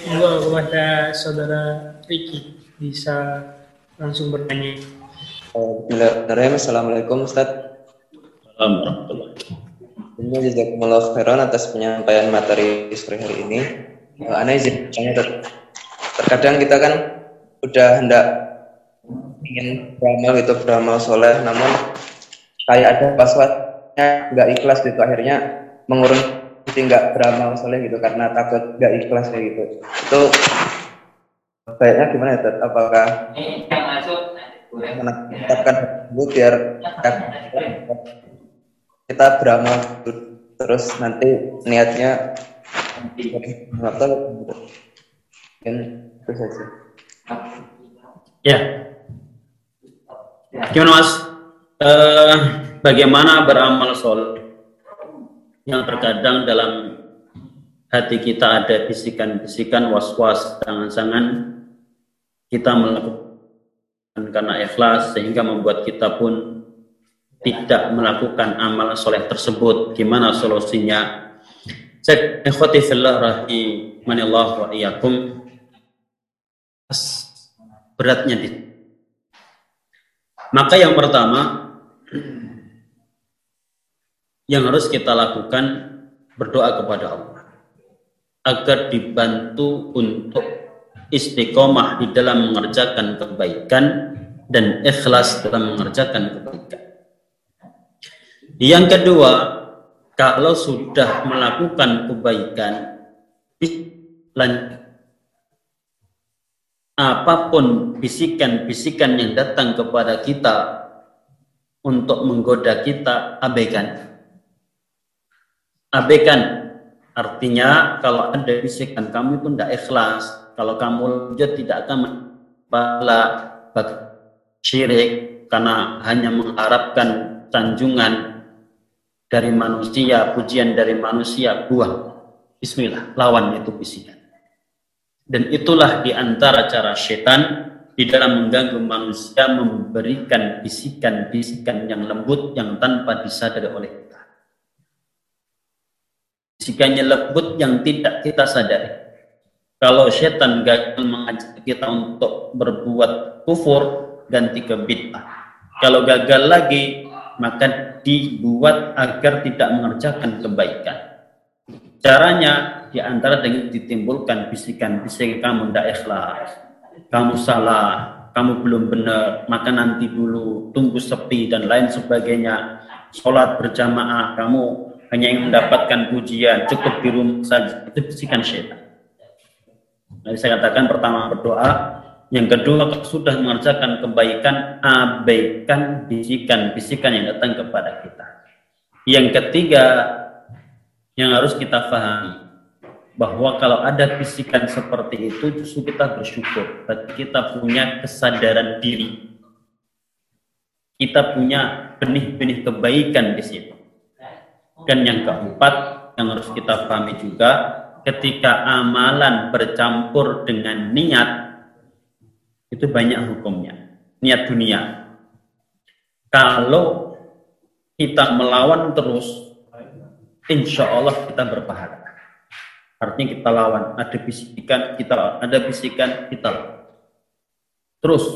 Monggo kepada saudara Riki bisa langsung bertanya. Bismillahirrahmanirrahim. Assalamualaikum Ustaz. Assalamualaikum Ini jazakumullah khairan atas penyampaian materi sore hari ini. Uh, Ana izin bertanya Ustaz. Terkadang kita kan udah hendak ingin beramal itu beramal soleh, namun kayak ada waswasnya nggak ikhlas gitu akhirnya mengurung jadi nggak beramal soleh gitu karena takut nggak ikhlas kayak gitu. Itu baiknya gimana ya? Apakah menetapkan dulu biar kita beramal terus nanti niatnya atau mungkin itu saja. Ya. Gimana Mas? Eh, bagaimana beramal soleh yang terkadang dalam hati kita ada bisikan-bisikan was-was jangan-jangan kita melakukan karena ikhlas sehingga membuat kita pun tidak melakukan amal soleh tersebut. Gimana solusinya? Rahimanillah wa iyyakum. Beratnya di maka yang pertama yang harus kita lakukan berdoa kepada Allah agar dibantu untuk istiqomah di dalam mengerjakan kebaikan dan ikhlas dalam mengerjakan kebaikan. Yang kedua, kalau sudah melakukan kebaikan, apa pun bisikan-bisikan yang datang kepada kita untuk menggoda kita, abaikan. Abaikan artinya kalau ada bisikan kamu itu tidak ikhlas, kalau kamu lanjut tidak akan bala syirik karena hanya mengharapkan sanjungan dari manusia, pujian dari manusia, buang. Bismillah, lawan itu bisikan. Dan itulah di antara cara setan di dalam mengganggu manusia memberikan bisikan-bisikan yang lembut yang tanpa disadari oleh kita. Bisikannya lembut yang tidak kita sadari. Kalau setan gagal mengajak kita untuk berbuat kufur, ganti ke bid'ah. Kalau gagal lagi, maka dibuat agar tidak mengerjakan kebaikan. Caranya di antara dengan ditimbulkan bisikan-bisikan kamu tidak ikhlas, kamu salah, kamu belum benar, maka nanti dulu tunggu sepi dan lain sebagainya. Sholat berjamaah, kamu hanya ingin mendapatkan pujian, cukup di rumah saja. Itu bisikan syaitan. Jadi saya katakan pertama berdoa, yang kedua sudah mengerjakan kebaikan, abaikan bisikan-bisikan yang datang kepada kita. Yang ketiga yang harus kita pahami bahwa kalau ada bisikan seperti itu justru kita bersyukur, berarti kita punya kesadaran diri. Kita punya benih-benih kebaikan di situ. Dan yang keempat yang harus kita pahami juga ketika amalan bercampur dengan niat itu banyak hukumnya. Niat dunia. Kalau kita melawan terus insya Allah kita berpahala. Artinya kita lawan. Ada bisikan kita ada bisikan kita terus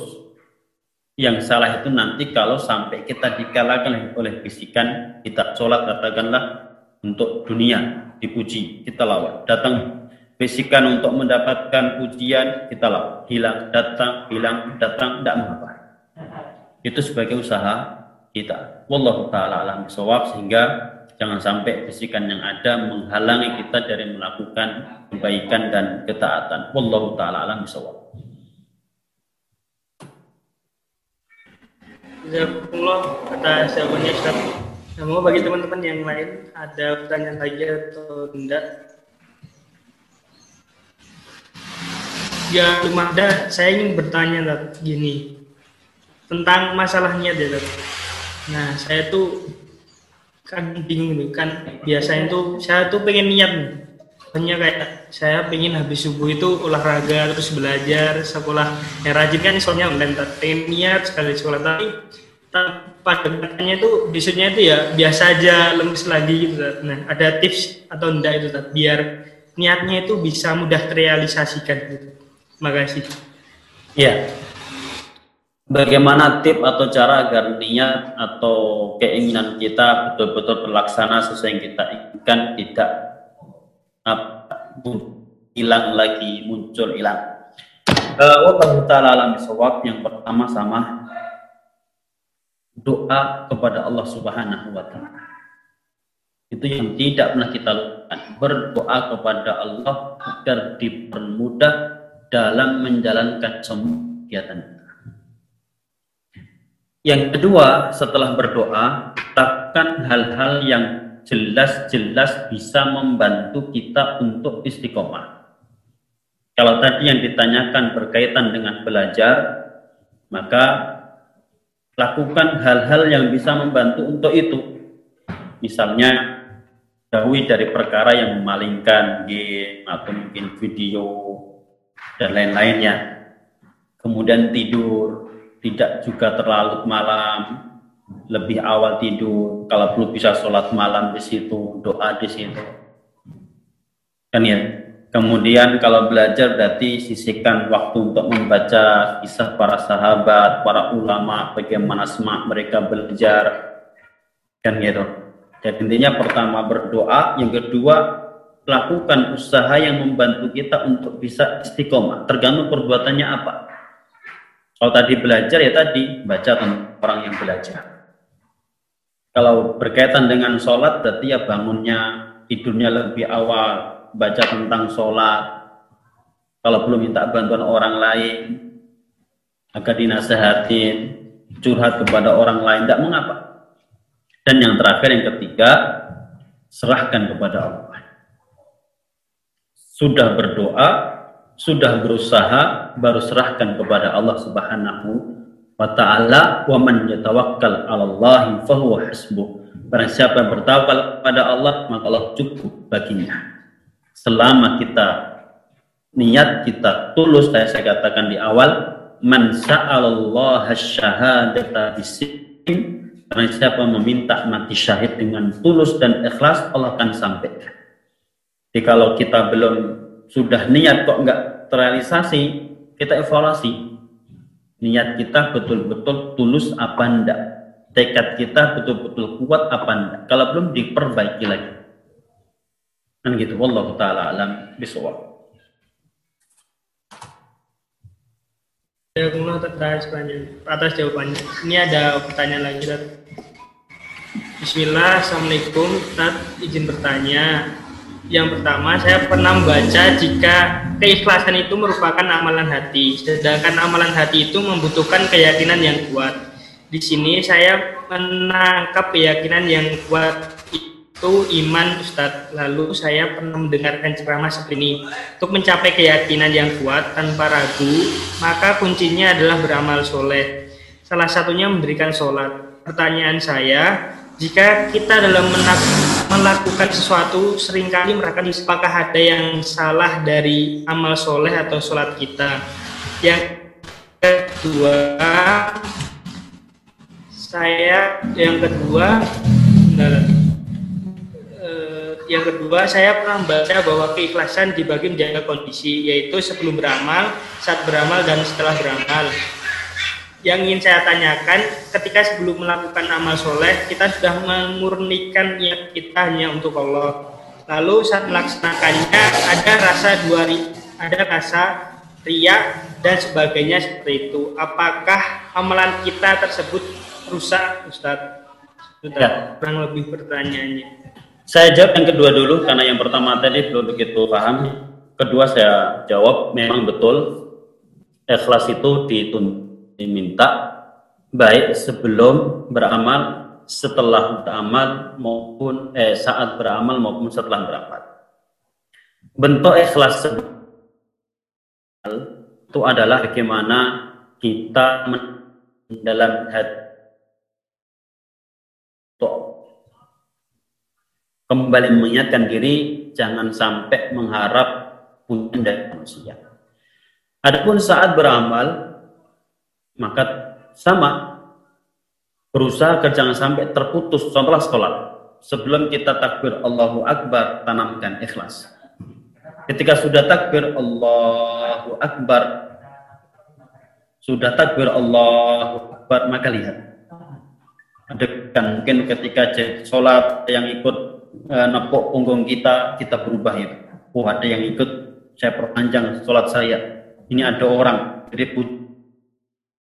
yang salah itu nanti kalau sampai kita dikalahkan oleh bisikan kita sholat katakanlah untuk dunia dipuji kita lawan datang bisikan untuk mendapatkan pujian kita lawan hilang datang hilang datang tidak mengapa itu sebagai usaha kita. Wallahu taala alam sehingga jangan sampai bisikan yang ada menghalangi kita dari melakukan kebaikan dan ketaatan. Wallahu taala alam bisawab Jazakumullah atas jawabannya Ustaz. Namun bagi teman-teman yang lain ada pertanyaan lagi atau tidak? Ya, cuma ada saya ingin bertanya Tat, gini tentang masalahnya Tat. Nah, saya tuh kan bingung nih kan biasanya tuh saya tuh pengen niat nih. Hanya kayak saya pengen habis subuh itu olahraga terus belajar sekolah yang rajin kan soalnya pengen niat sekali sekolah tapi pada katanya itu besoknya itu ya biasa aja lemes lagi gitu. Nah, ada tips atau enggak itu Tat biar niatnya itu bisa mudah terrealisasikan gitu. Terima kasih. Iya. Bagaimana tip atau cara agar niat atau keinginan kita betul-betul terlaksana sesuai yang kita inginkan tidak hilang lagi muncul hilang. Uh, taala alam yang pertama sama doa kepada Allah Subhanahu wa taala. Itu yang tidak pernah kita lakukan. Berdoa kepada Allah agar dipermudah dalam menjalankan semua kegiatan yang kedua, setelah berdoa, lakukan hal-hal yang jelas-jelas bisa membantu kita untuk istiqomah. Kalau tadi yang ditanyakan berkaitan dengan belajar, maka lakukan hal-hal yang bisa membantu untuk itu. Misalnya, jauhi dari perkara yang memalingkan game atau mungkin video dan lain-lainnya. Kemudian tidur, tidak juga terlalu malam, lebih awal tidur. Kalau belum bisa sholat malam di situ, doa di situ. Kan ya. Kemudian kalau belajar berarti sisihkan waktu untuk membaca kisah para sahabat, para ulama, bagaimana semangat mereka belajar. Kan gitu. Jadi intinya pertama berdoa, yang kedua lakukan usaha yang membantu kita untuk bisa istiqomah. Tergantung perbuatannya apa. Kalau tadi belajar ya tadi baca tentang orang yang belajar. Kalau berkaitan dengan sholat berarti ya bangunnya tidurnya lebih awal, baca tentang sholat. Kalau belum minta bantuan orang lain, agar dinasehatin, curhat kepada orang lain, tidak mengapa. Dan yang terakhir, yang ketiga, serahkan kepada Allah. Sudah berdoa, sudah berusaha baru serahkan kepada Allah Subhanahu wa taala wa man yatawakkal 'ala Allah fa huwa hasbuh. Barang siapa yang bertawakal kepada Allah maka Allah cukup baginya. Selama kita niat kita tulus saya, saya katakan di awal man sa'alallaha syahadata bisin Barang siapa meminta mati syahid dengan tulus dan ikhlas Allah akan sampaikan. Jadi kalau kita belum sudah niat kok nggak terrealisasi, kita evaluasi. Niat kita betul-betul tulus apa enggak? Tekad kita betul-betul kuat apa enggak? Kalau belum diperbaiki lagi. Kan gitu. Wallahu taala alam bisawab. Ya, atas, atas jawabannya. Ini ada pertanyaan lagi, Bismillah, Assalamualaikum, Tat, izin bertanya yang pertama, saya pernah membaca jika keikhlasan itu merupakan amalan hati, sedangkan amalan hati itu membutuhkan keyakinan yang kuat. Di sini saya menangkap keyakinan yang kuat itu iman Ustadz. Lalu saya pernah mendengarkan ceramah seperti ini. Untuk mencapai keyakinan yang kuat tanpa ragu, maka kuncinya adalah beramal soleh. Salah satunya memberikan sholat. Pertanyaan saya, jika kita dalam melakukan sesuatu sering kali mereka apakah ada yang salah dari amal soleh atau sholat kita. Yang kedua saya yang kedua eh, yang kedua saya pernah membaca bahwa keikhlasan dibagi menjaga kondisi yaitu sebelum beramal saat beramal dan setelah beramal yang ingin saya tanyakan ketika sebelum melakukan amal soleh kita sudah memurnikan niat kita hanya untuk Allah. Lalu saat melaksanakannya ada rasa dua ada rasa ria dan sebagainya seperti itu. Apakah amalan kita tersebut rusak Ustadz Sudah ya. kurang lebih pertanyaannya. Saya jawab yang kedua dulu karena yang pertama tadi belum begitu paham. Kedua saya jawab memang betul ikhlas itu dituntut diminta baik sebelum beramal, setelah beramal maupun eh, saat beramal maupun setelah beramal. Bentuk ikhlas itu adalah bagaimana kita dalam hati kembali mengingatkan diri jangan sampai mengharap punya dari manusia. Adapun saat beramal maka sama berusaha agar jangan sampai terputus contohlah sekolah sebelum kita takbir Allahu Akbar tanamkan ikhlas Ketika sudah takbir Allahu Akbar, sudah takbir Allahu Akbar, maka lihat. Ada kan mungkin ketika sholat yang ikut e, nepuk punggung kita, kita berubah itu. Oh ada yang ikut, saya perpanjang sholat saya. Ini ada orang, jadi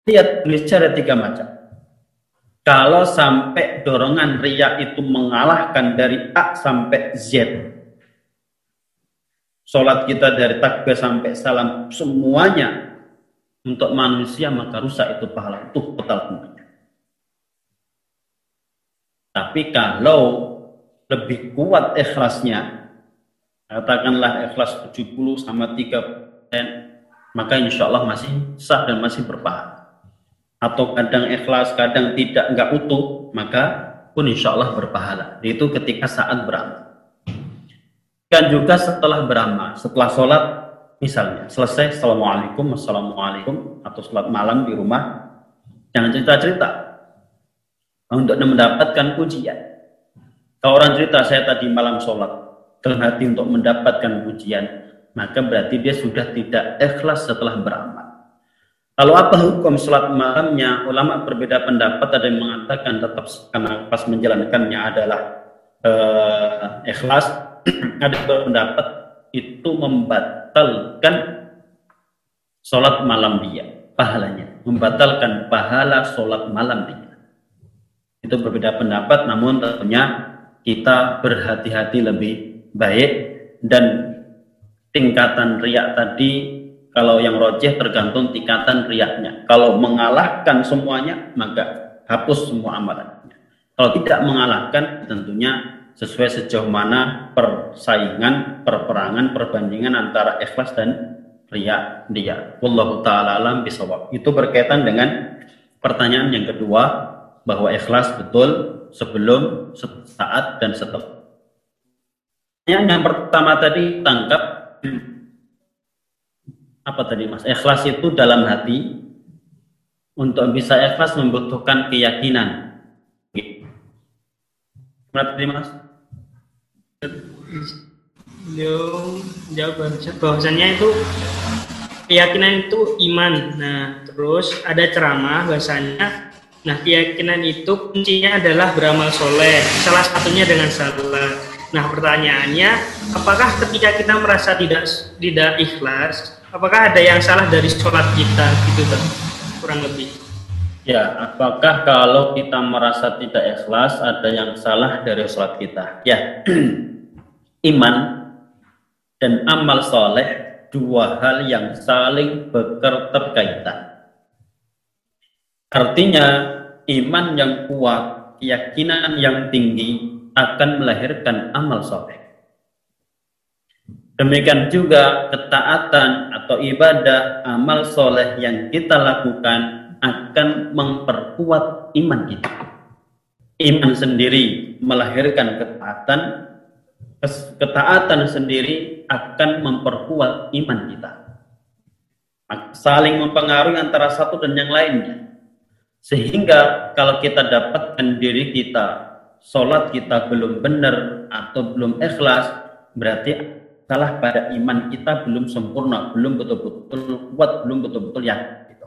lihat ada tiga macam. Kalau sampai dorongan riak itu mengalahkan dari A sampai Z, sholat kita dari takbir sampai salam semuanya untuk manusia maka rusak itu pahala itu total semuanya. Tapi kalau lebih kuat ikhlasnya, katakanlah ikhlas 70 sama 3 maka insya Allah masih sah dan masih berpahala. Atau kadang ikhlas, kadang tidak, enggak utuh, maka pun insya Allah berpahala. Itu ketika saat beramal. Dan juga setelah beramal, setelah sholat misalnya selesai assalamualaikum assalamualaikum atau sholat malam di rumah jangan cerita cerita untuk mendapatkan pujian. Kalau orang cerita saya tadi malam sholat dalam hati untuk mendapatkan pujian maka berarti dia sudah tidak ikhlas setelah beramal kalau apa hukum sholat malamnya ulama berbeda pendapat ada yang mengatakan tetap karena pas menjalankannya adalah uh, ikhlas. Ada pendapat itu membatalkan sholat malam dia pahalanya. Membatalkan pahala sholat malam dia. Itu berbeda pendapat namun tentunya kita berhati-hati lebih baik. Dan tingkatan riak tadi kalau yang rojeh tergantung tingkatan riaknya kalau mengalahkan semuanya maka hapus semua amalannya kalau tidak mengalahkan tentunya sesuai sejauh mana persaingan, perperangan, perbandingan antara ikhlas dan riya dia. Wallahu taala alam bisawab. Itu berkaitan dengan pertanyaan yang kedua bahwa ikhlas betul sebelum, saat dan setelah. Yang pertama tadi tangkap apa tadi Mas? Ikhlas itu dalam hati untuk bisa ikhlas membutuhkan keyakinan. Gimana tadi Mas? beliau jawab bahwasannya itu keyakinan itu iman. Nah, terus ada ceramah bahasanya Nah, keyakinan itu kuncinya adalah beramal soleh. Salah satunya dengan salat. Nah, pertanyaannya, apakah ketika kita merasa tidak tidak ikhlas, apakah ada yang salah dari sholat kita, gitu kan? Kurang lebih. Ya, apakah kalau kita merasa tidak ikhlas, ada yang salah dari sholat kita? Ya, iman dan amal soleh dua hal yang saling berterkaitan. Artinya iman yang kuat, keyakinan yang tinggi akan melahirkan amal soleh. Demikian juga ketaatan atau ibadah amal soleh yang kita lakukan akan memperkuat iman kita. Iman sendiri melahirkan ketaatan, ketaatan sendiri akan memperkuat iman kita. Saling mempengaruhi antara satu dan yang lainnya. Sehingga kalau kita dapatkan diri kita, sholat kita belum benar atau belum ikhlas, berarti salah pada iman kita belum sempurna, belum betul-betul kuat, belum betul-betul yakin. Gitu.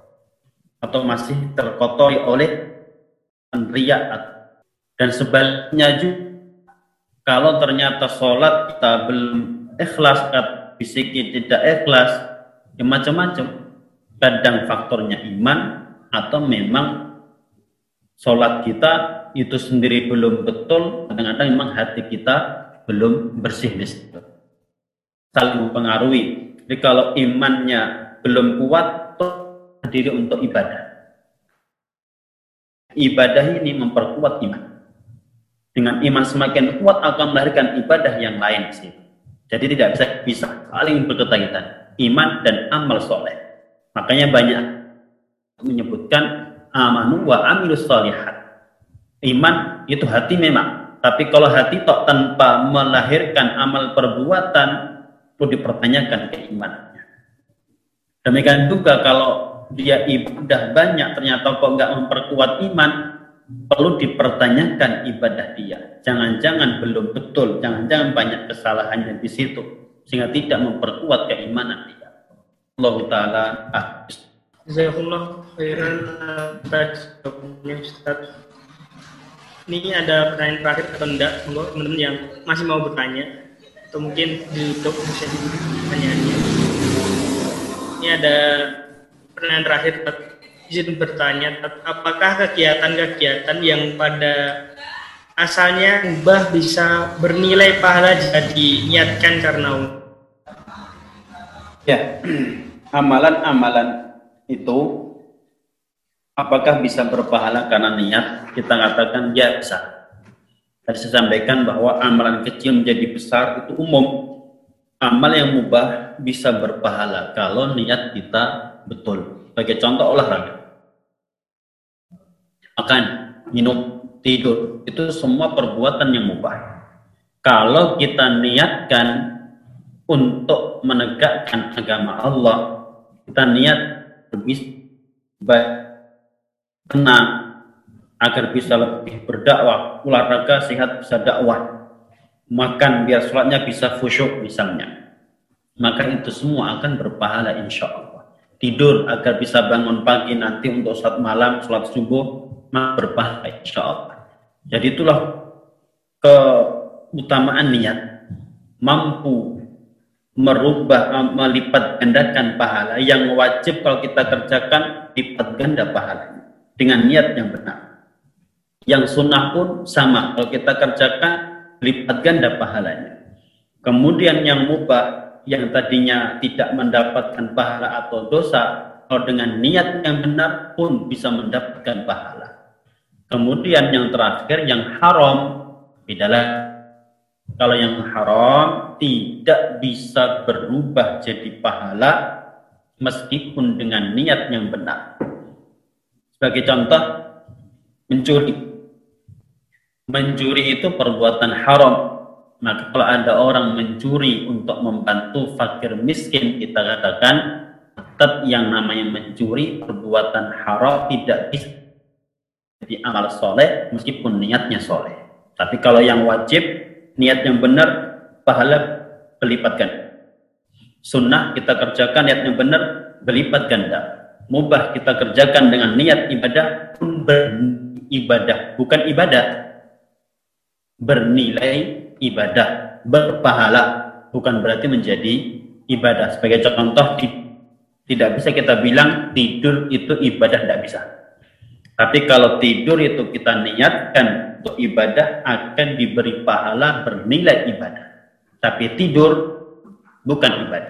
Atau masih terkotori oleh riak dan sebaliknya juga kalau ternyata sholat kita belum ikhlas, fisiknya tidak ikhlas, ya macam-macam. Kadang faktornya iman atau memang sholat kita itu sendiri belum betul, kadang-kadang memang hati kita belum bersih di situ. Saling mempengaruhi. Jadi kalau imannya belum kuat, diri untuk ibadah. Ibadah ini memperkuat iman dengan iman semakin kuat akan melahirkan ibadah yang lain sih. Jadi tidak bisa bisa saling berkaitan iman dan amal soleh. Makanya banyak menyebutkan amanu wa amilus solihat. Iman itu hati memang, tapi kalau hati tok tanpa melahirkan amal perbuatan perlu dipertanyakan keimanannya. Demikian juga kalau dia ibadah banyak ternyata kok nggak memperkuat iman, perlu dipertanyakan ibadah dia. Jangan-jangan belum betul, jangan-jangan banyak kesalahannya di situ. sehingga tidak memperkuat keimanan dia. Allah taala Jazakumullah khairan. Ini ada pertanyaan terakhir atau enggak? Teman-teman yang masih mau bertanya atau mungkin ditutup sesi pertanyaannya. Ini ada pertanyaan terakhir izin bertanya apakah kegiatan-kegiatan yang pada asalnya ubah bisa bernilai pahala jika diniatkan karena Allah? Ya, amalan-amalan itu apakah bisa berpahala karena niat? Kita katakan ya bisa. Tadi saya sampaikan bahwa amalan kecil menjadi besar itu umum. Amal yang mubah bisa berpahala kalau niat kita betul. Sebagai contoh olahraga. Makan, minum, tidur, itu semua perbuatan yang mubah. Kalau kita niatkan untuk menegakkan agama Allah, kita niat lebih baik tenang agar bisa lebih berdakwah, olahraga sehat bisa dakwah, makan biar sholatnya bisa khusyuk misalnya. Maka itu semua akan berpahala insya Allah. Tidur agar bisa bangun pagi nanti untuk sholat malam, sholat subuh, maka berpahala insya Allah. Jadi itulah keutamaan niat mampu merubah melipat gandakan pahala yang wajib kalau kita kerjakan lipat ganda pahalanya dengan niat yang benar. Yang sunnah pun sama kalau kita kerjakan lipat ganda pahalanya. Kemudian yang mubah yang tadinya tidak mendapatkan pahala atau dosa kalau dengan niat yang benar pun bisa mendapatkan pahala. Kemudian yang terakhir yang haram beda kalau yang haram tidak bisa berubah jadi pahala meskipun dengan niat yang benar. Sebagai contoh, mencuri. Mencuri itu perbuatan haram. Maka kalau ada orang mencuri untuk membantu fakir miskin, kita katakan tetap yang namanya mencuri perbuatan haram tidak bisa jadi amal soleh meskipun niatnya soleh. Tapi kalau yang wajib niat yang benar pahala berlipatkan. Sunnah kita kerjakan niat yang benar berlipat ganda. Mubah kita kerjakan dengan niat ibadah pun beribadah, bukan ibadah. Bernilai ibadah, berpahala, bukan berarti menjadi ibadah. Sebagai contoh, tidak bisa kita bilang tidur itu ibadah, tidak bisa. Tapi kalau tidur itu kita niatkan untuk ibadah akan diberi pahala bernilai ibadah. Tapi tidur bukan ibadah.